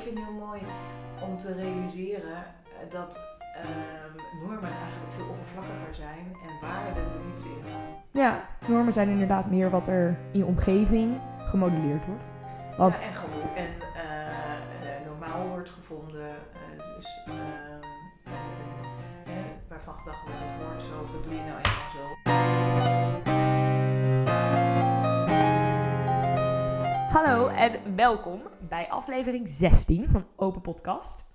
vind het heel mooi om te realiseren eh, dat ehm, normen eigenlijk veel oppervlakkiger zijn en waarden de diepte ingaan. Ja, normen zijn inderdaad meer wat er in je omgeving gemodelleerd wordt. Ja, en gewoon en eh, eh, normaal wordt gevonden. dus, ehm, waarvan gedacht wordt dat hoort zo of dat doe je nou eenmaal en welkom bij aflevering 16 van Open Podcast.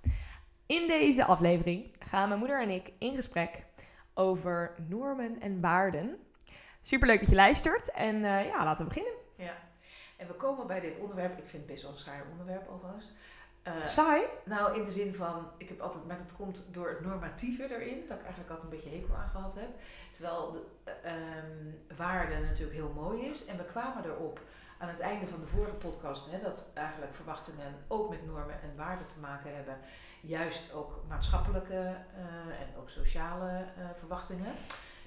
In deze aflevering gaan mijn moeder en ik in gesprek over normen en waarden. Superleuk dat je luistert en eh, ja, laten we beginnen. Ja. En we komen bij dit onderwerp, ik vind het best wel een saai onderwerp overigens. Eh, Saai? nou, in de zin van, ik heb altijd, maar dat komt door het normatieve erin, dat ik eigenlijk altijd een beetje hekel aan gehad heb. Terwijl de eh, ehm, waarde natuurlijk heel mooi is. En we kwamen erop aan het einde van de vorige podcast, hè, dat eigenlijk verwachtingen ook met normen en waarden te maken hebben. Juist ook maatschappelijke eh, en ook sociale verwachtingen.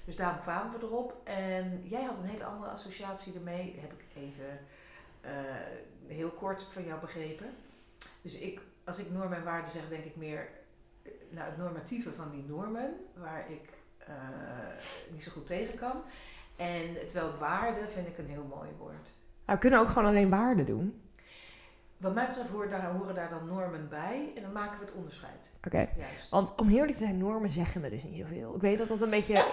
Dus daarom kwamen we erop. En jij had een hele andere associatie ermee, heb ik even heel kort van jou begrepen. Dus ik, als ik normen en waarden zeg, denk ik meer naar het normatieve van die normen, waar ik eh, niet zo goed tegen kan. En terwijl waarde vind ik een heel mooi woord. Nou, we kunnen ook gewoon alleen waarden doen. Wat mij betreft horen daar, horen daar dan normen bij en dan maken we het onderscheid. Oké. Want om heerlijk te zijn, normen zeggen me dus niet zoveel. Ik weet dat dat een beetje...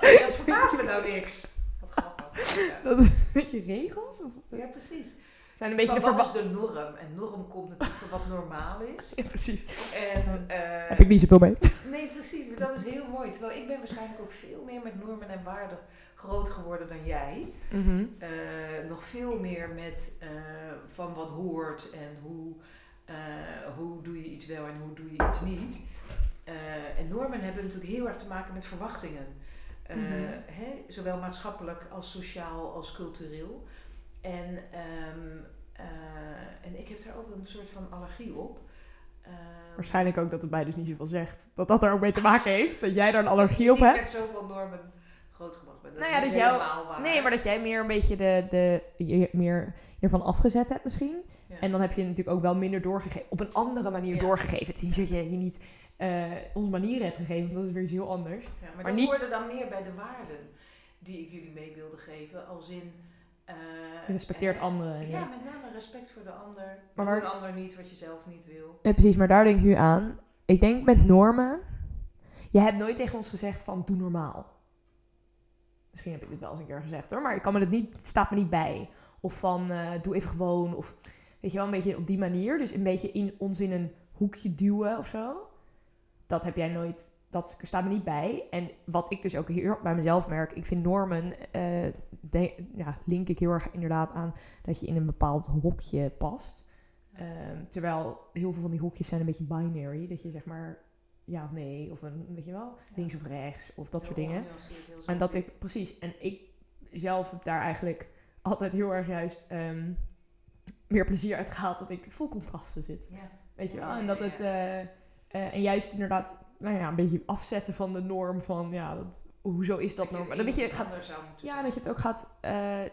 Dat verbaast me nou niks. Wat grappig. Ja. dat een beetje regels? Of, Ja, precies. Zijn een beetje Van de wat verwa- is de norm? En norm komt natuurlijk van wat normaal is. Ja, precies. En, eh, Heb ik niet zoveel mee. Nee, precies. Maar dat is heel mooi. Terwijl ik ben waarschijnlijk ook veel meer met normen en waarden groot geworden dan jij. Mhm. Eh, nog veel meer met eh, van wat hoort en hoe, hoe doe je iets wel en hoe doe je iets niet. En normen hebben natuurlijk heel erg te maken met verwachtingen. Mhm. hè, zowel maatschappelijk als sociaal als cultureel. En, ehm, eh, en ik heb daar ook een soort van allergie op. Ehm, Waarschijnlijk ook dat het mij dus niet zoveel zegt. Dat dat er ook mee te maken heeft. Dat jij daar een allergie op hebt. met zoveel normen grootgebracht ben. Dat Nou ja, niet dat jou- helemaal waar. Nee, maar dat jij meer een beetje de, de, je meer hiervan afgezet hebt misschien. Ja. En dan heb je natuurlijk ook wel minder doorgegeven. Op een andere manier Ja. doorgegeven. Het is niet dat je, je niet eh onze manieren hebt gegeven. want Dat is weer iets heel anders. Ja, maar, Maar dat niet- hoorde dan meer bij de waarden die ik jullie mee wilde geven. Als in... eh, Je respecteert eh, anderen. en Ja, met name respect voor de ander. Maar waar- de ander niet wat je zelf niet wil. Ja, precies, maar daar denk ik nu aan. Ik denk met normen. Je hebt nooit tegen ons gezegd van doe normaal. Misschien heb ik dit wel eens een keer gezegd hoor, maar ik kan me het niet, het staat me niet bij. Of van eh, doe even gewoon. Of weet je wel, een beetje op die manier. Dus een beetje in, ons in een hoekje duwen of zo. Dat heb jij nooit, dat staat me niet bij. En wat ik dus ook hier bij mezelf merk, ik vind normen, eh, de- ja, link ik heel erg inderdaad aan dat je in een bepaald hokje past. Ehm, terwijl heel veel van die hokjes zijn een beetje binary. Dat je zeg maar ja of nee, of een, weet je wel, Ja. links of rechts, of dat soort dingen. En dat ik, precies, en ik zelf heb daar eigenlijk altijd heel erg juist ehm, meer plezier uit gehaald dat ik vol contrasten zit. Ja. Weet je wel? En dat het, eh, eh, en juist inderdaad, nou ja, een beetje afzetten van de norm van, ja, dat, hoezo is dat je norm? het Dat je gaat, ja, zijn. dat je het ook gaat, eh, eh,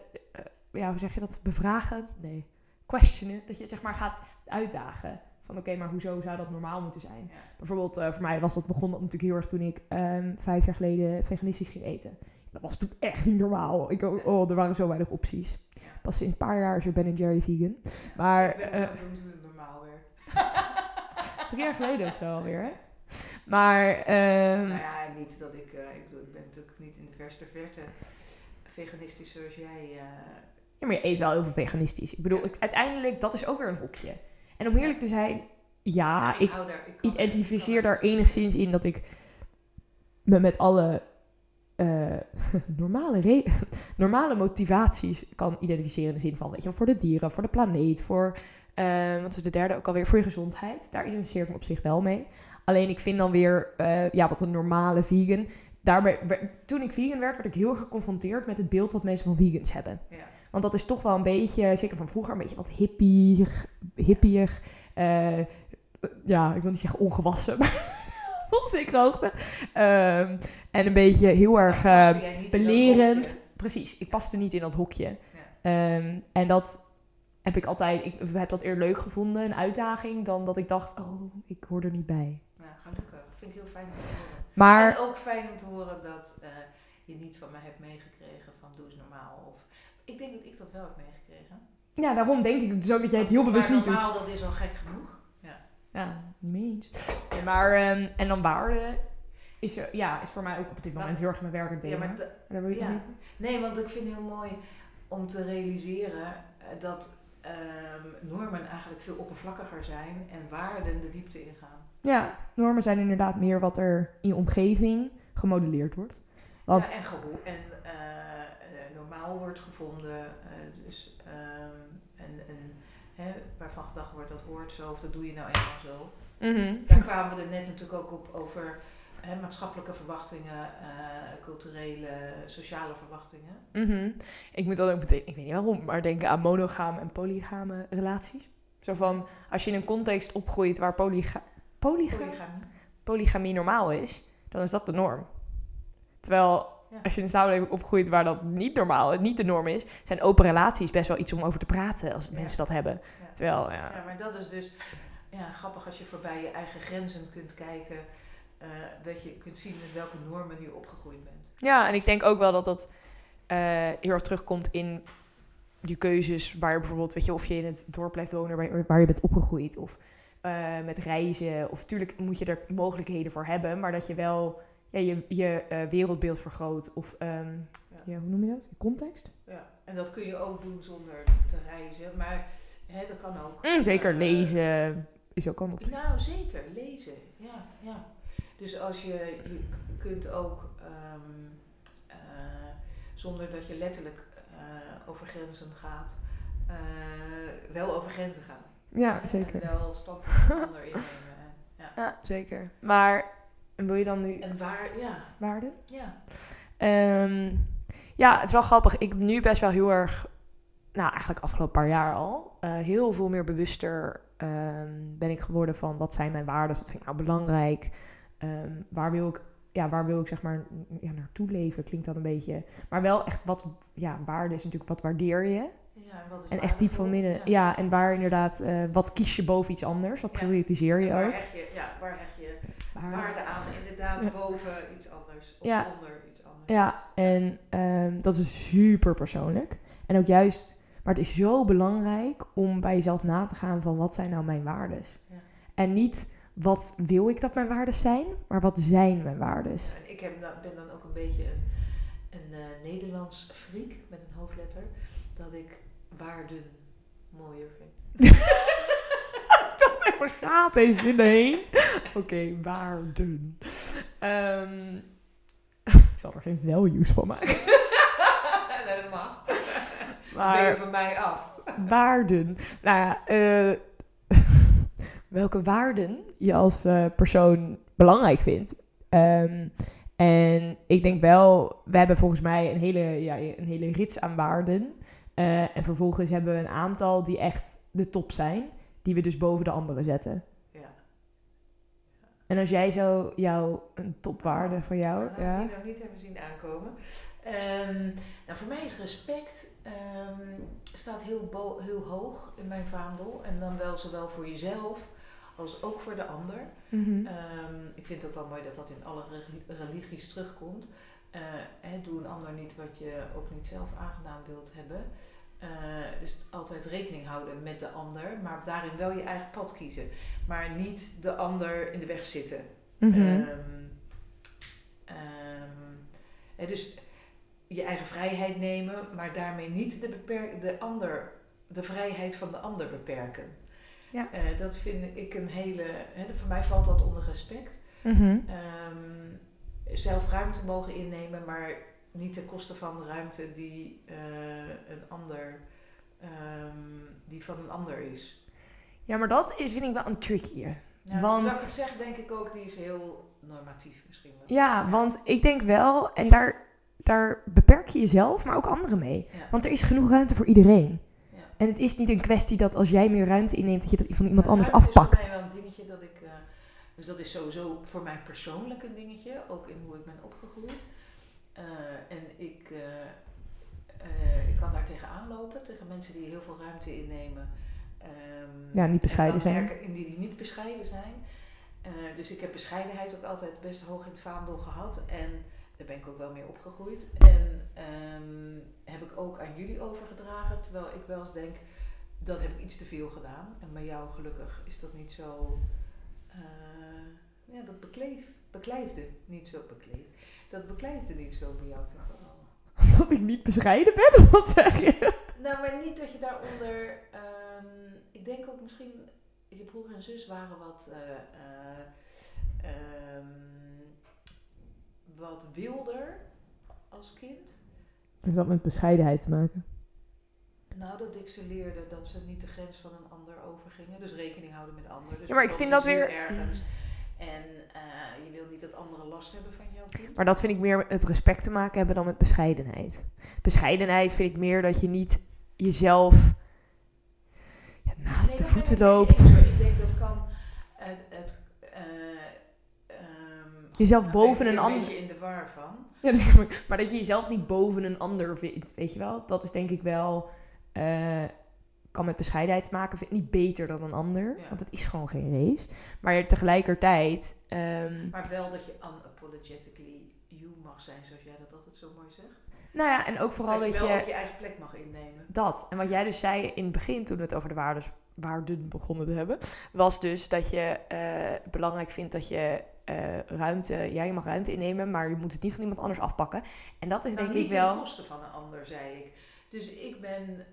ja, hoe zeg je dat, bevragen? Nee, questionen. Dat je het zeg maar gaat uitdagen. Van oké, maar hoezo zou dat normaal moeten zijn? Ja. Bijvoorbeeld, eh, voor mij was dat, begon dat natuurlijk heel erg toen ik ehm, vijf jaar geleden veganistisch ging eten. Dat was toen echt niet normaal. Ik, oh, oh, er waren zo weinig opties. Pas sinds een paar jaar is er Ben Jerry vegan. Maar ik ben het normaal werd. drie jaar geleden of zo alweer, hè? Maar, ehm, nou ja, niet dat ik... eh, ik bedoel, ik ben natuurlijk niet in de verste verte veganistisch zoals jij... eh, ja, maar je eet wel heel veel veganistisch. Ik bedoel, ik- uiteindelijk, dat is ook weer een hokje. En om eerlijk te zijn, ja, ik daar, ik er- identificeer daar enigszins in dat ik me met alle eh, normale, normale motivaties kan identificeren. In de zin van, weet je voor de dieren, voor de planeet, voor, eh, wat is de derde ook alweer, voor je gezondheid. Daar identificeer ik me op zich wel mee. Alleen ik vind dan weer, eh, ja, wat een normale vegan. Daarbij, toen ik vegan werd, werd ik heel erg geconfronteerd met het beeld wat mensen van vegans hebben. Ja. Want dat is toch wel een beetje, zeker van vroeger, een beetje wat hippie, hippieig. eh, ja, ik wil niet zeggen ongewassen, maar op zekere hoogte. Ehm, en een beetje heel erg eh, dat belerend. Precies, ik paste niet in dat hokje. Ja. Ehm, en dat heb ik altijd, ik heb dat eerder leuk gevonden, een uitdaging, dan dat ik dacht, oh, ik hoor er niet bij. Ja, gelukkig. Dat vind ik heel fijn om te horen. Maar En ook fijn om te horen dat eh, je niet van mij hebt meegekregen van doe eens normaal. Of, ik denk dat ik dat wel heb meegekregen. ja, daarom denk ik dus ook dat jij het heel bewust niet doet. normaal, dat is al gek genoeg. Ja, niet mee eens. Maar, ehm, en dan waarde is, ja, is voor mij ook op dit moment Dat- heel erg mijn werk het Ja, maar d- Daar wil je ja. niet- Nee, want ik vind het heel mooi om te realiseren eh, dat ehm, normen eigenlijk veel oppervlakkiger zijn en waarden de diepte ingaan. Ja, normen zijn inderdaad meer wat er in je omgeving gemodelleerd wordt. Want, Ja, en en eh, eh, normaal wordt gevonden, eh, dus, ehm, en, en hè, waarvan gedacht wordt dat hoort zo of dat doe je nou eenmaal zo. Mhm. Daar kwamen we er net natuurlijk ook op over hè, maatschappelijke verwachtingen, eh, culturele, sociale verwachtingen. Mhm. Ik moet dan ook meteen, ik weet niet waarom, maar denken aan monogame en polygame relaties. Zo van, als je in een context opgroeit waar polyga polyga Polygamie. polygamie normaal is, dan is dat de norm. Terwijl Ja. als je in een samenleving opgroeit waar dat niet normaal, niet de norm is, zijn open relaties best wel iets om over te praten als Ja. mensen dat hebben. Ja. Terwijl, ja. Ja, maar dat is dus ja, grappig als je voorbij je eigen grenzen kunt kijken. Eh, dat je kunt zien met welke normen je opgegroeid bent. Ja, en ik denk ook wel dat dat eh, heel erg terugkomt in je keuzes. Waar je bijvoorbeeld, weet je, of je in het dorp blijft wonen waar, waar je bent opgegroeid. Of eh, met reizen. Of natuurlijk moet je er mogelijkheden voor hebben. Maar dat je wel ja, je, je wereldbeeld vergroot. Of ehm, Ja. ja, hoe noem je dat? Context? Ja, en dat kun je ook doen zonder te reizen. Maar hè, dat kan ook. Mm, zeker lezen is ook een optie. Nou, zeker, lezen. Ja, ja. Dus als je, je kunt ook, ehm, eh, zonder dat je letterlijk eh, over grenzen gaat, eh, wel over grenzen gaan. Ja, Hè, zeker. En wel stappen innemen. Ja. Ja, zeker. Maar en wil je dan nu En waar, ja, waarden? ja. Ehm, ja, het is wel grappig. Ik ben nu best wel heel erg, nou eigenlijk afgelopen paar jaar al, heel veel meer bewuster ehm, ben ik geworden van wat zijn mijn waarden, wat vind ik nou belangrijk, Ehm, waar wil ik, ja, waar wil ik zeg maar ja, naartoe leven, klinkt dat een beetje. Maar wel echt wat, ja, waarde is natuurlijk wat waardeer je. ja en, wat is En echt diep van binnen, ja, en waar inderdaad, eh, wat kies je boven iets anders, wat prioritiseer je waar ook. hecht je, ja, waar hecht je Waar- waarde aan? Inderdaad, boven iets anders. Of onder iets anders. Ja, en ehm, dat is super persoonlijk. En ook juist, maar het is zo belangrijk om bij jezelf na te gaan van wat zijn nou mijn waardes. Ja. En niet wat wil ik dat mijn waardes zijn, maar wat zijn mijn waardes. En ik heb, ben dan ook een beetje een, een eh, Nederlands freak met een hoofdletter. Dat ik waarden mooier vind. Waar gaat deze zin heen? Oké, waarden. Ehm, ik zal er geen values van maken. dat mag. Maar- van mij af. Waarden. Nou ja, eh, welke waarden je als eh, persoon belangrijk vindt. Ehm, en ik denk wel, we hebben volgens mij een hele, ja, een hele rits aan waarden. Eh, en vervolgens hebben we een aantal die echt de top zijn, die we dus boven de andere zetten. Ja. En als jij zo jouw een topwaarde van jou, Nou, ja. Die nog niet hebben zien aankomen. Ehm, nou, voor mij is respect ehm, staat heel, heel hoog in mijn vaandel. En dan wel zowel voor jezelf als ook voor de ander. Ehm, ik vind het ook wel mooi dat dat in alle religies terugkomt. Eh, hè, doe een ander niet wat je ook niet zelf aangedaan wilt hebben. Eh, dus altijd rekening houden met de ander, maar daarin wel je eigen pad kiezen. Maar niet de ander in de weg zitten. Mhm. Ehm, ehm, dus je eigen vrijheid nemen, maar daarmee niet de, beper- de, ander, de vrijheid van de ander beperken. Ja. Eh, dat vind ik een hele. Hè, voor mij valt dat onder respect. Mhm. Ehm, zelf ruimte mogen innemen, maar niet ten koste van de ruimte die eh, een ander. ehm, die van een ander is. Ja, maar dat is, vind ik wel een tricky. Want- Terwijl ik zeg, denk ik ook, die is heel normatief misschien wel. Ja, want ik denk wel, en daar, daar beperk je jezelf, maar ook anderen mee. Ja. Want er is genoeg ruimte voor iedereen. En het is niet een kwestie dat als jij meer ruimte inneemt, dat je dat van iemand anders Ruimte afpakt. is voor mij wel een dingetje dat ik. eh, dus dat is sowieso voor mij persoonlijk een dingetje, ook in hoe ik ben opgegroeid. Eh, en ik. eh, ik kan daar tegenaan lopen, tegen mensen die heel veel ruimte innemen. Ehm, Ja, niet bescheiden zijn. in die, die niet bescheiden zijn. Dus ik heb bescheidenheid ook altijd best hoog in het vaandel gehad. En daar ben ik ook wel mee opgegroeid. En ehm, heb ik ook aan jullie overgedragen. Terwijl ik wel eens denk, dat heb ik iets te veel gedaan. En bij jou gelukkig is dat niet zo... eh, ja, dat bekleef, beklijfde niet zo bekleef. Dat beklijfde niet zo bij jou. wel. Alsof ik niet bescheiden ben, wat zeg je? Nou, maar niet dat je daaronder. ehm, ik denk ook misschien. Je broer en zus waren wat. eh, eh, ehm, wat wilder als kind. Heeft dat met bescheidenheid te maken? Nou, dat ik ze leerde dat ze niet de grens van een ander overgingen. Dus rekening houden met anderen. Dus Ja, maar ik vind dat weer- Ergens en eh, je wil niet dat anderen last hebben van jouw kind. Maar dat vind ik meer het respect te maken hebben dan met bescheidenheid. Bescheidenheid vind ik meer dat je niet jezelf ja, naast Nee, de voeten ik met loopt. Ik denk dat kan. Het, het, Jezelf nou boven een een ander. beetje in de war van. Ja, ik. maar dat je jezelf niet boven een ander vindt, weet je wel? Dat is denk ik wel. eh, kan met bescheidenheid te maken. Vind niet beter dan een ander. Ja. Want het is gewoon geen race. Maar tegelijkertijd. ehm, Maar wel dat je unapologetically you mag zijn, zoals jij dat altijd zo mooi zegt. Nou ja, en ook vooral dat dat je wel je. ook je eigen plek mag innemen. Dat. En wat jij dus zei in het begin, toen we het over de waardes, waarden begonnen te hebben, was dus dat je eh, belangrijk vindt dat je eh, ruimte, ja, je mag ruimte innemen, maar je moet het niet van iemand anders afpakken. En dat is Nou, denk niet ik ten wel. koste van een ander, zei ik. Dus ik ben,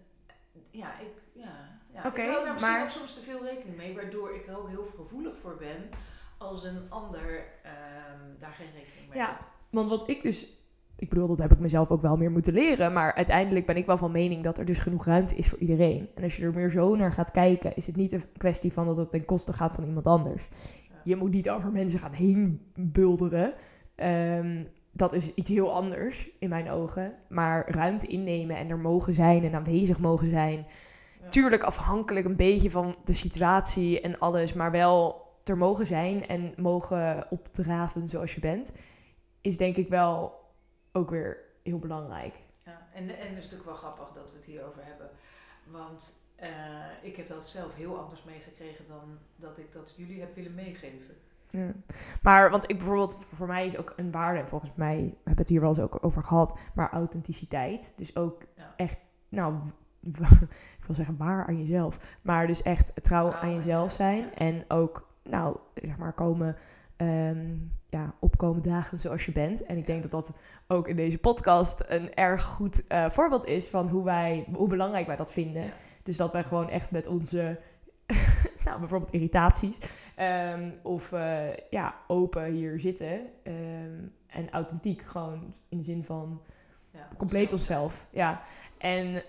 ja, ik, ja, ja. Ik hou daar misschien maar- ook soms te veel rekening mee, waardoor ik er ook heel gevoelig voor ben als een ander ehm, daar geen rekening mee Ja. houdt. Want wat ik dus, ik bedoel, dat heb ik mezelf ook wel meer moeten leren, maar uiteindelijk ben ik wel van mening dat er dus genoeg ruimte is voor iedereen. En als je er meer zo naar gaat kijken, is het niet een kwestie van dat het ten koste gaat van iemand anders. Je moet niet over mensen gaan heen bulderen. Ehm, dat is iets heel anders in mijn ogen. Maar ruimte innemen en er mogen zijn en aanwezig mogen zijn. Ja. Tuurlijk afhankelijk een beetje van de situatie en alles, maar wel er mogen zijn en mogen opdraven zoals je bent, is denk ik wel ook weer heel belangrijk. Ja, en, en het is natuurlijk wel grappig dat we het hierover hebben. Want eh, ik heb dat zelf heel anders meegekregen dan dat ik dat jullie heb willen meegeven. Ja. Maar, want ik bijvoorbeeld, voor mij is ook een waarde, en volgens mij hebben we het hier wel eens ook over gehad, maar authenticiteit. Dus ook Ja. echt, nou, ik wil zeggen waar aan jezelf, maar dus echt trouw, Trouw aan jezelf jezelf, zijn. ja. En ook, nou, zeg maar, komen, ehm, ja, opkomen dagen zoals je bent. En ik denk dat dat ook in deze podcast een erg goed eh, voorbeeld is van hoe wij, hoe belangrijk wij dat vinden. Ja. Dus dat wij gewoon echt met onze, nou bijvoorbeeld irritaties, ehm, of eh, ja, open hier zitten. ehm, en authentiek, gewoon in de zin van Ja, compleet onszelf. Ja. En,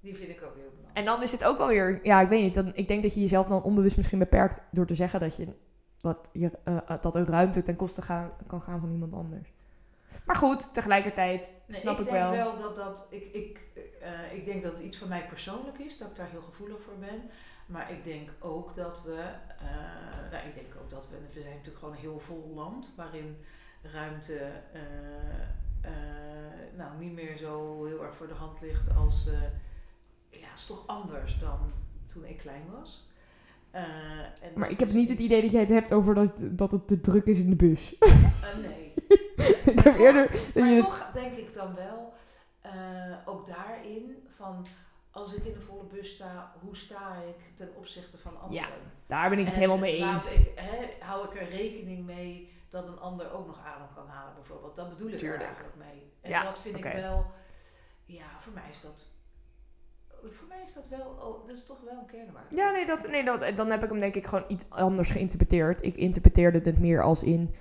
Die vind ik ook heel belangrijk. en dan is het ook wel weer, ja, ik weet niet. Dan, ik denk dat je jezelf dan onbewust misschien beperkt door te zeggen dat je dat, je, eh, eh, dat er ruimte ten koste gaan, kan gaan van iemand anders. Maar goed, tegelijkertijd Nee, snap ik, ik denk wel. wel dat dat. Ik, ik, eh, ik denk dat het iets van mij persoonlijk is, dat ik daar heel gevoelig voor ben. Maar ik denk ook dat we. nou, ik denk ook dat we. We zijn natuurlijk gewoon een heel vol land waarin ruimte. nou, niet meer zo heel erg voor de hand ligt als. ja, het is toch anders dan toen ik klein was. Eh, en Maar ik heb niet het idee dat jij het hebt over dat, dat het te druk is in de bus. Eh, nee. ik heb toch- eerder dat Maar het- toch denk ik dan wel, eh, ook daarin, van als ik in de volle bus sta, hoe sta ik ten opzichte van anderen? daar ben ik het En helemaal mee eens. Ik, hè, hou ik er rekening mee dat een ander ook nog adem kan halen, bijvoorbeeld. Dat bedoel ik Tuurlijk. er eigenlijk mee. En Ja, dat vind ik wel, ja, voor mij is dat, voor mij is dat wel, oh, dat is toch wel een kernwaarde. Ja, nee, dat, nee dat, dan heb ik hem denk ik gewoon iets anders geïnterpreteerd. Ik interpreteerde het meer als in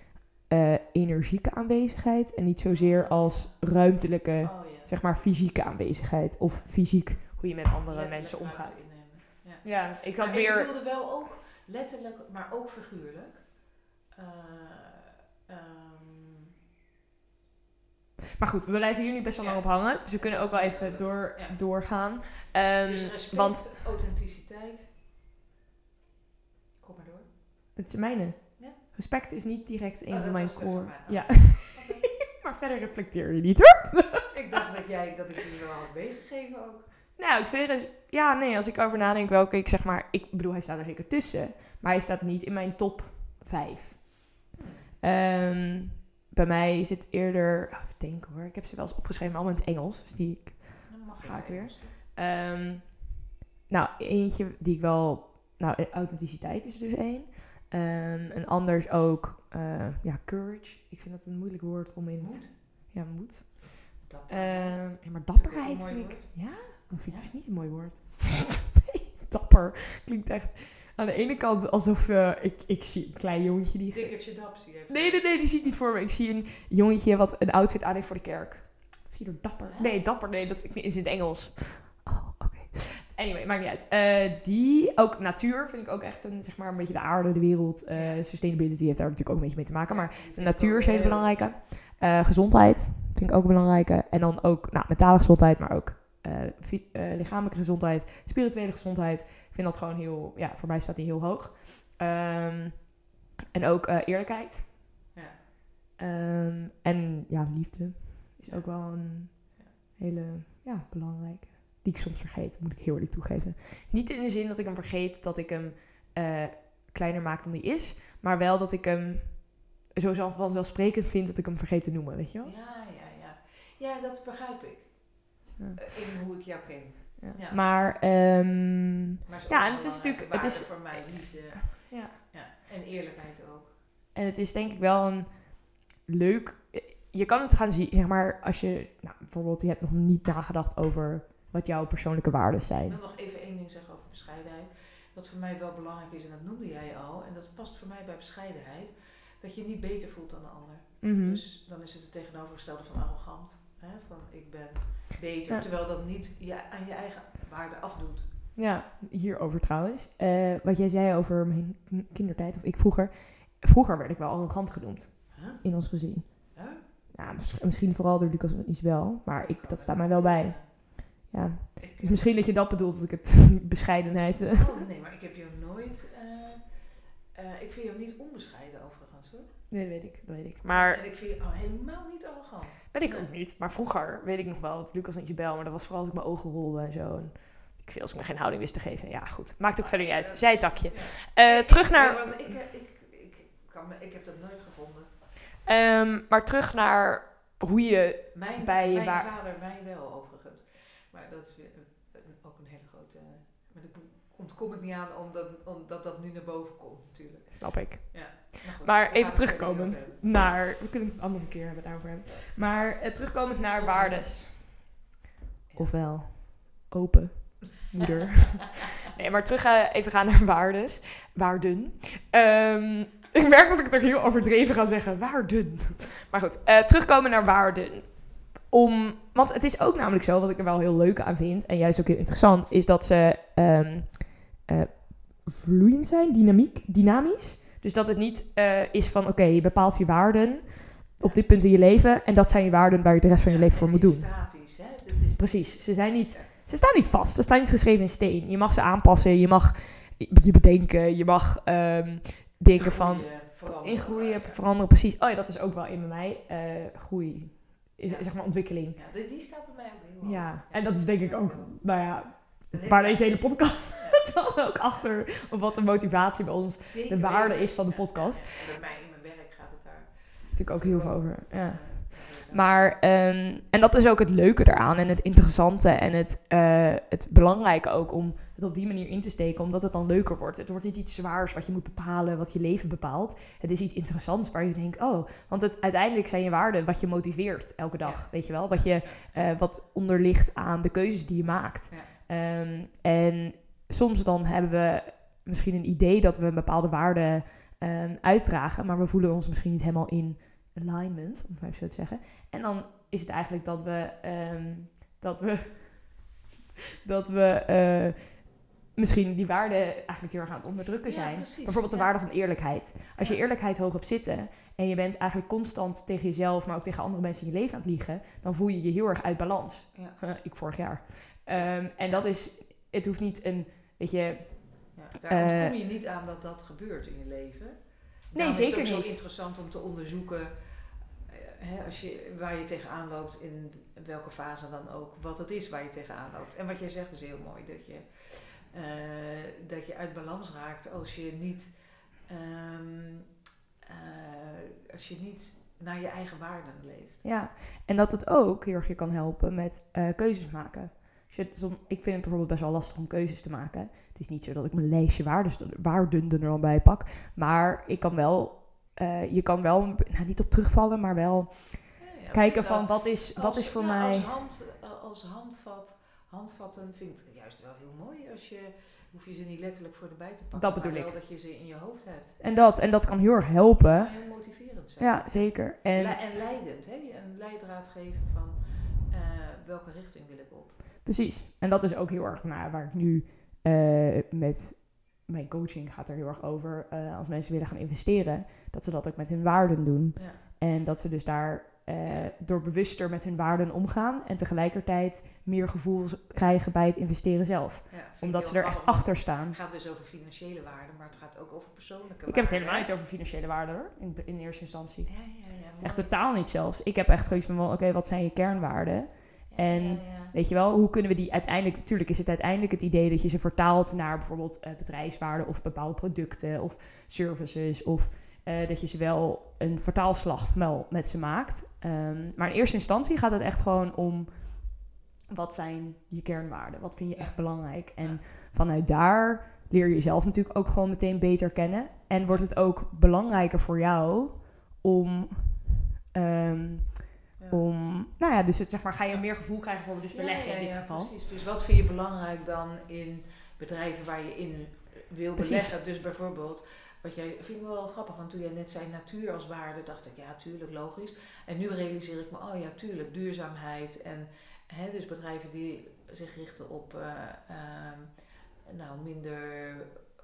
eh, energieke aanwezigheid en niet zozeer als ruimtelijke, Oh ja. zeg maar fysieke aanwezigheid. Of fysiek hoe je met andere Letterlijk mensen omgaat. Ja. Ja, ik had Maar ik bedoelde wel ook letterlijk, maar ook figuurlijk. Eh, ehm, Maar goed, we blijven hier nu best wel lang op hangen. Dus we kunnen ook wel even door, doorgaan. Ehm, dus respect, want authenticiteit. Kom maar door. het is mijne. Ja. Respect is niet direct een Oh, van dat mijn core. van. Ja. Oké. maar verder reflecteer je niet hoor. Ik dacht dat, jij, dat ik die wel had meegegeven ook. Nou, ik vind dus, ja, nee, als ik over nadenk welke ik zeg maar, ik bedoel, hij staat er zeker tussen, maar hij staat niet in mijn top 5. Ehm, bij mij is het eerder, oh, ik denk hoor, ik heb ze wel eens opgeschreven, maar allemaal in het Engels, dus die ik Dan mag Ga ik weer. Ehm, nou, eentje die ik wel... Nou, eh, authenticiteit is er dus één. Ehm, een anders ook... eh, ja, courage. Ik vind dat een moeilijk woord om in... Moed. Ja, moed. Ehm, ja, maar dapperheid vind ik... woord. Ja? Dat vind ik Ja? dus niet een mooi woord. nee, dapper. Klinkt echt... Aan de ene kant alsof... eh, ik, ik zie een klein jongetje die... Dikkertje dap zie je even. Nee, nee, nee, die zie ik niet voor me. Ik zie een jongetje wat een outfit aan heeft voor de kerk. Dat zie je er dapper. Nee, dapper, nee, dat is in het Engels. Oh, oké. Anyway, maakt niet uit. Eh, die, ook natuur vind ik ook echt een, zeg maar, een beetje de aarde, de wereld. eh, sustainability heeft daar natuurlijk ook een beetje mee te maken. Maar de natuur is een hele heel- belangrijke. Eh, gezondheid vind ik ook belangrijke. En dan ook nou, mentale gezondheid, maar ook eh, eh, lichamelijke gezondheid, spirituele gezondheid. Ik vind dat gewoon heel, ja, voor mij staat die heel hoog. Ehm, en ook eh, eerlijkheid. Ja. Ehm, en ja, liefde is Ja. ook wel een Ja. hele ja, belangrijke. Die ik soms vergeet, moet ik heel eerlijk toegeven. Niet in de zin dat ik hem vergeet dat ik hem kleiner maak dan die is. Maar wel dat ik hem zo zelf- vanzelfsprekend vind dat ik hem vergeet te noemen, weet je wel? Ja, ja, ja. Ja, dat begrijp ik. Eh, In hoe ik jou ken. Ja. Maar ook Ja, en het is natuurlijk- het is- voor mij liefde. ja. Ja. En eerlijkheid ook. En het is denk ik wel een leuk. Je kan het gaan zien, zeg maar, als je nou, bijvoorbeeld, je hebt nog niet nagedacht over wat jouw persoonlijke waarden Ik zijn. wil nog even één ding zeggen over bescheidenheid. Wat voor mij wel belangrijk is, en dat noemde jij al, en dat past voor mij bij bescheidenheid, dat je niet beter voelt dan de ander. Mhm. Dus dan is het het tegenovergestelde van arrogant. Hè? Van ik ben beter, Ja. terwijl dat niet je, aan je eigen waarde afdoet. Ja, hierover trouwens. Eh, wat jij zei over mijn kindertijd, of ik vroeger. Vroeger werd ik wel arrogant genoemd Huh? in ons gezin. Huh? Ja, mis- misschien vooral door Lucas en Isabel, maar ik, dat staat mij wel bij. Ja. Dus misschien dat je dat bedoelt, dat ik het bescheidenheid. eh, Oh, nee, maar ik heb jou nooit. eh, ik vind jou niet onbescheiden overigens hoor. Nee, dat weet ik, dat weet ik. Maar En ik vind je al helemaal niet arrogant. ben ik ook niet. Maar vroeger weet ik nog wel dat Lucas en Isabel, maar dat was vooral als ik mijn ogen rolde en zo. En ik veel als ik me geen houding wist te geven. Ja, goed. Maakt ook verder niet uit. Zijtakje. Ja. Eh, terug naar. Want ik, heb- ik, ik, kan me, ik heb dat nooit gevonden. Ehm, maar terug naar hoe je. Mijn, Bij je mijn waar- vader, mij wel overigens. Maar dat is weer een- ook een hele grote. Maar daar ontkom ik niet aan omdat, omdat dat nu naar boven komt, natuurlijk. Snap ik. Ja. Goed, Maar even terugkomend naar. We kunnen het een andere keer hebben daarover hebben. Maar eh, terugkomend naar Of waardes. Ofwel open moeder. nee, maar terug eh, even gaan naar waardes. Waarden. Ehm, ik merk dat ik het ook heel overdreven ga zeggen. Waarden. Maar goed, eh, terugkomen naar waarden. Om, want het is ook namelijk zo, wat ik er wel heel leuk aan vind, en juist ook heel interessant, is dat ze ehm, eh, vloeiend zijn, dynamiek, dynamisch. Dus dat het niet eh, is van, oké, je bepaalt je waarden op dit punt in je leven, en dat zijn je waarden waar je de rest van je leven voor moet doen. Statisch, hè? Dat is, Precies, ze zijn niet, ze staan niet vast, ze staan niet geschreven in steen. Je mag ze aanpassen, je mag je bedenken, je mag ehm, denken van ingroeien, veranderen, precies. Oh ja, dat is ook wel in bij mij, eh, groei, is, Ja. zeg maar ontwikkeling. Ja, die, die staat bij mij ook heel hoog. Ja, en dat is denk ik ook, nou ja, Heb deze hele podcast dan ook achter, wat de motivatie bij ons Zeker de waarde weten. is van de podcast. Bij mij in mijn werk gaat het daar. natuurlijk ook heel veel over. Ja. Maar, ehm, en dat is ook het leuke eraan en het interessante en het, eh, het belangrijke ook om het op die manier in te steken, omdat het dan leuker wordt. Het wordt niet iets zwaars wat je moet bepalen, wat je leven bepaalt. Het is iets interessants waar je denkt, oh, want het, uiteindelijk zijn je waarden wat je motiveert elke dag, Ja. weet je wel? Wat, je, eh, wat onderligt aan de keuzes die je maakt. Ja. Ehm, en soms dan hebben we misschien een idee dat we een bepaalde waarde ehm, uitdragen, maar we voelen ons misschien niet helemaal in alignment, om het maar even zo te zeggen. En dan is het eigenlijk dat we, ehm, dat we, dat we eh, misschien die waarden eigenlijk heel erg aan het onderdrukken Ja, zijn. precies. Bijvoorbeeld de Ja. waarde van eerlijkheid. Als je eerlijkheid hoog hebt zitten en je bent eigenlijk constant tegen jezelf, maar ook tegen andere mensen in je leven aan het liegen, dan voel je je heel erg uit balans. Ja. Huh, ik vorig jaar. Ehm, en dat is, het hoeft niet een, weet je, Ja, daar Eh, ontkom je niet aan dat dat gebeurt in je leven. Nee, Daarom is het zeker ook niet. zo interessant om te onderzoeken. eh, hè, als je, waar je tegenaan loopt, in welke fase dan ook, wat het is waar je tegenaan loopt. En wat jij zegt is heel mooi, dat je, eh, dat je uit balans raakt als je niet, ehm, eh, als je niet naar je eigen waarden leeft. Ja, en dat het ook heel erg je kan helpen met keuzes maken. Som- ik vind het bijvoorbeeld best wel lastig om keuzes te maken. Het is niet zo dat ik mijn lijstje waarden, waarden er dan bij pak. Maar ik kan wel, eh, je kan wel, nou, niet op terugvallen, maar wel Ja, ja, kijken van wat is, wat is voor mij... Als, hand, eh, als handvat, handvatten vind ik juist wel heel mooi. Als je, hoef je ze niet letterlijk voor de bij te pakken. Dat bedoel maar wel ik. dat je ze in je hoofd hebt. En dat, en dat kan heel erg helpen. heel motiverend zijn. Ja, zeker. En Le- en leidend, hè? Een leidraad geven van eh, welke richting wil ik op. Precies. En dat is ook heel erg nou, waar ik nu eh, met mijn coaching gaat er heel erg over. eh, als mensen willen gaan investeren, dat ze dat ook met hun waarden doen. Ja. En dat ze dus daar eh, door bewuster met hun waarden omgaan. En tegelijkertijd meer gevoel krijgen bij het investeren zelf. Ja, Omdat ze er echt achter staan. Het gaat dus over financiële waarden, maar het gaat ook over persoonlijke Ik heb het waarden, helemaal niet over financiële waarden hoor, in, in eerste instantie. Ja, ja. Echt totaal niet zelfs. Ik heb echt zoiets van, oké, wat zijn je kernwaarden? En Ja, ja. Weet je wel, hoe kunnen we die uiteindelijk... Natuurlijk is het uiteindelijk het idee dat je ze vertaalt naar bijvoorbeeld eh, bedrijfswaarden... of bepaalde producten of services... of eh, dat je ze wel een vertaalslag wel met ze maakt. Ehm, maar in eerste instantie gaat het echt gewoon om... wat zijn je kernwaarden? Wat vind je echt belangrijk? En vanuit daar leer je jezelf natuurlijk ook gewoon meteen beter kennen. En wordt het ook belangrijker voor jou om... ehm. Om, nou ja, dus het, zeg maar, ga je meer gevoel krijgen voor dus beleggen in dit ja, geval. Precies. Dus wat vind je belangrijk dan in bedrijven waar je in wil Precies. beleggen? Dus bijvoorbeeld, wat jij vind ik wel grappig, want toen jij net zei natuur als waarde, dacht ik ja, tuurlijk, logisch. En nu realiseer ik me, oh ja, tuurlijk, duurzaamheid en hè, dus bedrijven die zich richten op eh, ehm, nou, minder,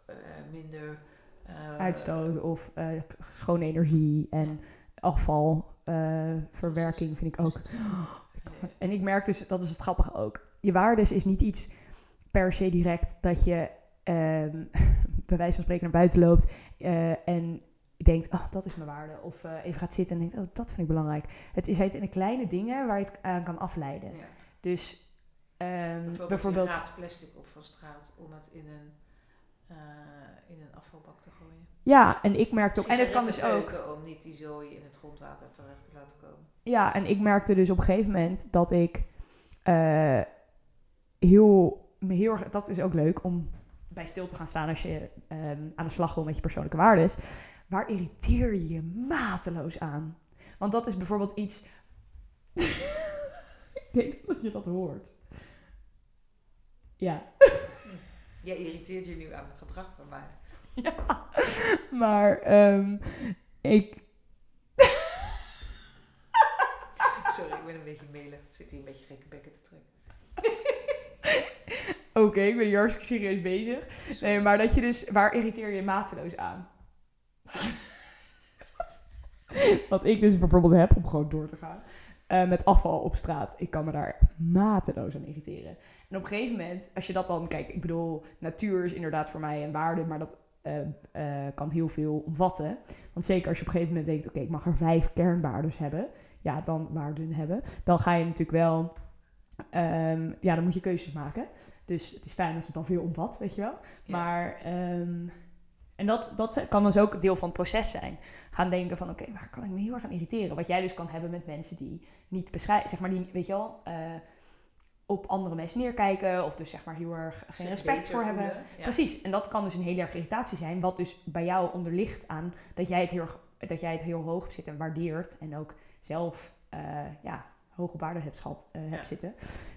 eh, minder eh, Uitstoot of schone energie en afvalverwerking vind ik ook. eh, En ik merk dus, dat is het grappige ook. Je waardes is niet iets per se direct dat je ehm, bij wijze van spreken naar buiten loopt eh, en denkt, oh, dat is mijn waarde. Of eh, even gaat zitten en denkt, oh, dat vind ik belangrijk. Het is het in de kleine dingen waar je het aan kan afleiden. ja. Dus ehm, Bijvoorbeeld, plastic op van straat om het in een, eh, in een afvalbak te gooien. Ja, en ik merkte ook, en het kan dus ook, Om niet die zooi in het grondwater terecht te laten komen. Ja, en ik merkte dus op een gegeven moment dat ik eh, heel, me heel erg, dat is ook leuk om bij stil te gaan staan als je ehm, aan de slag wil met je persoonlijke waardes. Waar irriteer je je mateloos aan? Want dat is bijvoorbeeld iets. ik denk dat je dat hoort. Ja, Jij irriteert je nu aan het gedrag van mij. ja. maar ehm, ik. Sorry, ik ben een beetje melig. Ik zit hier een beetje gekke bekken te trekken. Oké, ik ben hier hartstikke serieus bezig. Nee, maar dat je dus, waar irriteer je je mateloos aan? Wat ik dus bijvoorbeeld heb, om gewoon door te gaan, eh, met afval op straat. Ik kan me daar mateloos aan irriteren. En op een gegeven moment, als je dat dan, kijk, ik bedoel, natuur is inderdaad voor mij een waarde, maar dat eh, eh, kan heel veel omvatten. Want zeker als je op een gegeven moment denkt, oké, ik mag er vijf kernwaardes hebben, ja, dan waarden hebben, dan ga je natuurlijk wel, ehm, ja, dan moet je keuzes maken. Dus het is fijn als het dan veel omvat, weet je wel. Ja. Maar, ehm, en dat, dat kan dus ook deel van het proces zijn. Gaan denken van, oké, waar kan ik me heel erg aan irriteren? Wat jij dus kan hebben met mensen die niet beschrijven, zeg maar, die, weet je wel, eh, op andere mensen neerkijken. Of dus zeg maar heel erg geen respect voor hebben. Ja. Precies. En dat kan dus een hele erg irritatie zijn. Wat dus bij jou onder ligt aan dat jij het heel, erg- dat jij het heel hoog zit en waardeert. En ook zelf eh, ja, hoge waarde hebt, schat, eh, hebt Ja. zitten.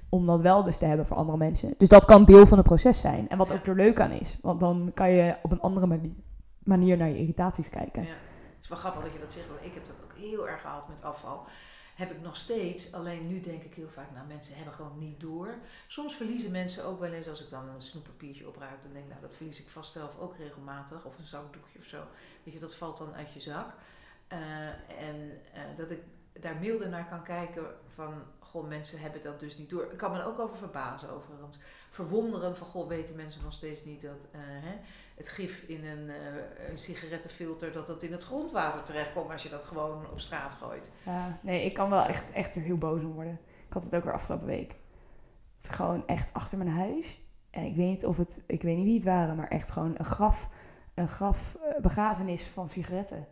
Om dat wel dus te hebben voor andere mensen. Dus dat kan deel van het proces zijn. En wat Ja. ook er leuk aan is. Want dan kan je op een andere manier, manier naar je irritaties kijken. Ja. Het is wel grappig dat je dat zegt, want ik heb dat ook heel erg gehad met afval. Heb ik nog steeds, alleen nu denk ik heel vaak, nou mensen hebben gewoon niet door. Soms verliezen mensen ook wel eens, als ik dan een snoeppapiertje opruim, dan denk ik, nou dat verlies ik vast zelf ook regelmatig. Of een zakdoekje of zo. Weet je, dat valt dan uit je zak. Eh, en eh, dat ik daar milder naar kan kijken van, goh, mensen hebben dat dus niet door. Ik kan me ook over verbazen overigens. Verwonderen van, goh, weten mensen nog steeds niet dat, eh, hè, het gif in een, eh, een sigarettenfilter, dat dat in het grondwater terechtkomt als je dat gewoon op straat gooit. Ja, nee, ik kan wel echt, echt er heel boos om worden. Ik had het ook weer afgelopen week. Het is gewoon echt achter mijn huis. En ik weet niet of het, ik weet niet wie het waren, maar echt gewoon een graf, een graf eh, begrafenis van sigaretten.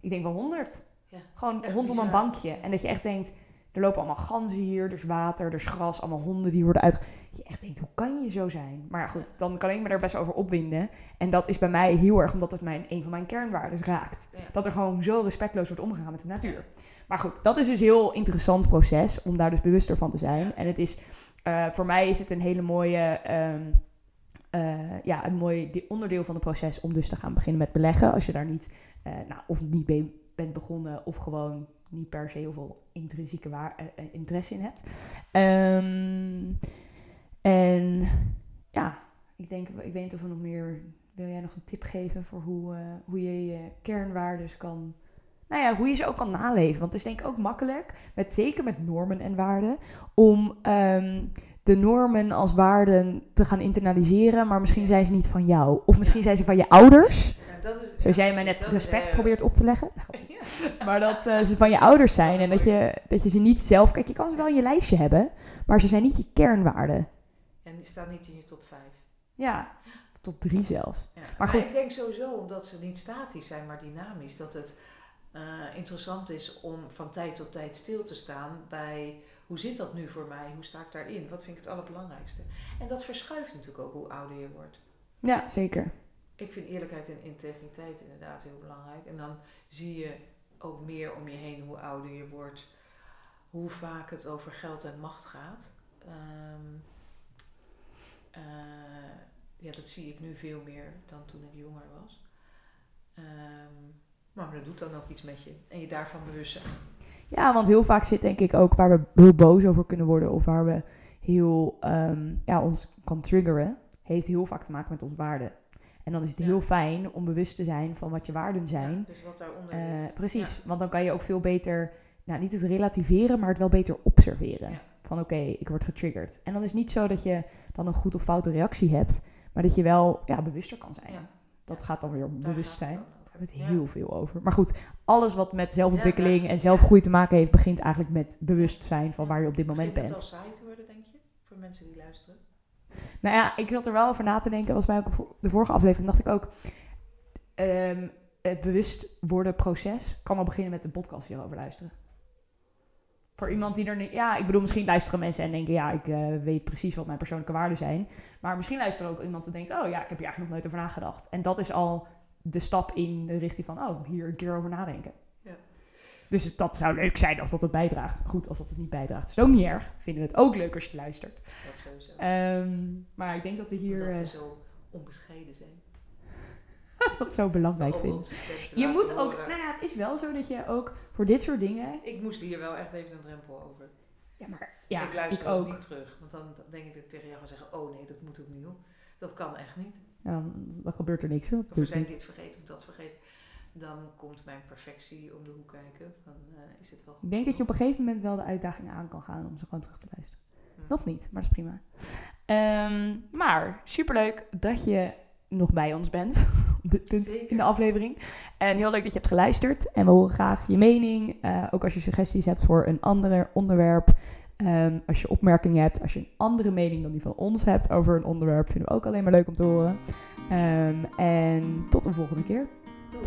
Ik denk wel honderd. Ja, Gewoon rondom een bankje. En dat je echt denkt, er lopen allemaal ganzen hier, er is water, er is gras, allemaal honden die worden uit. Dat je echt denkt, hoe kan je zo zijn? Maar ja, goed, dan kan ik me daar best over opwinden. En dat is bij mij heel erg omdat het mijn, een van mijn kernwaarden raakt. Ja. Dat er gewoon zo respectloos wordt omgegaan met de natuur. Maar goed, dat is dus een heel interessant proces om daar dus bewuster van te zijn. En het is, eh, voor mij is het een hele mooie, ehm, eh, ja, een mooi onderdeel van het proces om dus te gaan beginnen met beleggen. Als je daar niet, eh, nou, of niet be- bent begonnen of gewoon niet per se heel veel intrinsieke waar, interesse in hebt. Ehm, en ja, ik denk, ik weet niet of we nog meer, wil jij nog een tip geven voor hoe, eh, hoe je je kernwaardes kan nou ja, hoe je ze ook kan naleven. Want het is denk ik ook makkelijk, met, zeker met normen en waarden, om ehm, de normen als waarden te gaan internaliseren, maar misschien zijn ze niet van jou. Of misschien zijn ze van je ouders, dat is, zoals jij mij net is, respect eh, probeert op te leggen. ja. Maar dat eh, ze van je ouders zijn en dat je, dat je ze niet zelf... Kijk, je kan ze wel in je lijstje hebben, maar ze zijn niet je kernwaarden. En die staan niet in je top 5. Ja, top drie zelfs. Ja. Maar Maar, goed. ik denk sowieso, omdat ze niet statisch zijn, maar dynamisch, dat het eh, interessant is om van tijd tot tijd stil te staan bij hoe zit dat nu voor mij, hoe sta ik daarin, wat vind ik het allerbelangrijkste. En dat verschuift natuurlijk ook hoe ouder je wordt. Ja, zeker. Ik vind eerlijkheid en integriteit inderdaad heel belangrijk. En dan zie je ook meer om je heen hoe ouder je wordt, hoe vaak het over geld en macht gaat. Ehm, eh, ja, dat zie ik nu veel meer dan toen ik jonger was. Ehm, maar dat doet dan ook iets met je. En je daarvan bewust zijn. Ja, want heel vaak zit denk ik ook waar we heel boos over kunnen worden of waar we heel ehm, ja, ons kan triggeren, heeft heel vaak te maken met onze waarden. En dan is het Ja. heel fijn om bewust te zijn van wat je waarden zijn. Ja, dus wat daaronder ligt. precies, Ja. want dan kan je ook veel beter, nou niet het relativeren, maar het wel beter observeren. Van oké, ik word getriggerd. En dan is niet zo dat je dan een goed of foute reactie hebt, maar dat je wel ja, bewuster kan zijn. Ja. Dat gaat dan weer om bewustzijn. Daar hebben we het heel veel over. Maar goed, alles wat met zelfontwikkeling en zelfgroei te maken heeft, begint eigenlijk met bewustzijn van waar je op dit moment Begint bent. het al saai te worden, denk je? Voor mensen die luisteren? Nou ja, ik zat er wel over na te denken. Was bij ook de vorige aflevering dacht ik ook. ehm, het bewust worden proces kan al beginnen met een podcast hierover luisteren. Voor iemand die er niet. Ja, ik bedoel, misschien luisteren mensen en denken: ja, ik eh, weet precies wat mijn persoonlijke waarden zijn. Maar misschien luistert er ook iemand die denkt: oh ja, ik heb hier eigenlijk nog nooit over nagedacht. En dat is al de stap in de richting van: oh, hier een keer over nadenken. Ja. Dus dat zou leuk zijn als dat het bijdraagt. Goed, als dat het niet bijdraagt, is het ook niet erg. Vinden we het ook leuk als je luistert. Dat sowieso. Ehm, maar ik denk dat we hier Omdat eh, we zo onbescheiden zijn. dat zo belangrijk te Je moet ook, nou ja, het is wel zo dat je ook voor dit soort dingen. Ik moest hier wel echt even een drempel over. Ja, maar ja, ik luister ik ook. niet terug. Want dan denk ik dat ik tegen jou ga zeggen, oh nee, dat moet opnieuw. Dat kan echt niet. Ja, dan gebeurt er niks. Of we zijn dit vergeten of dat vergeten. Dan komt mijn perfectie om de hoek kijken. Dan eh, is het wel goed. Ik denk dat je op een gegeven moment wel de uitdaging aan kan gaan om ze gewoon terug te luisteren. Hm. Nog niet, maar dat is prima. Ehm, maar superleuk dat je nog bij ons bent op dit punt Zeker. in de aflevering. En heel leuk dat je hebt geluisterd. En we horen graag je mening. eh, ook als je suggesties hebt voor een ander onderwerp. Ehm, als je opmerkingen hebt, als je een andere mening dan die van ons hebt over een onderwerp, vinden we ook alleen maar leuk om te horen. Ehm, en tot de volgende keer. Doei.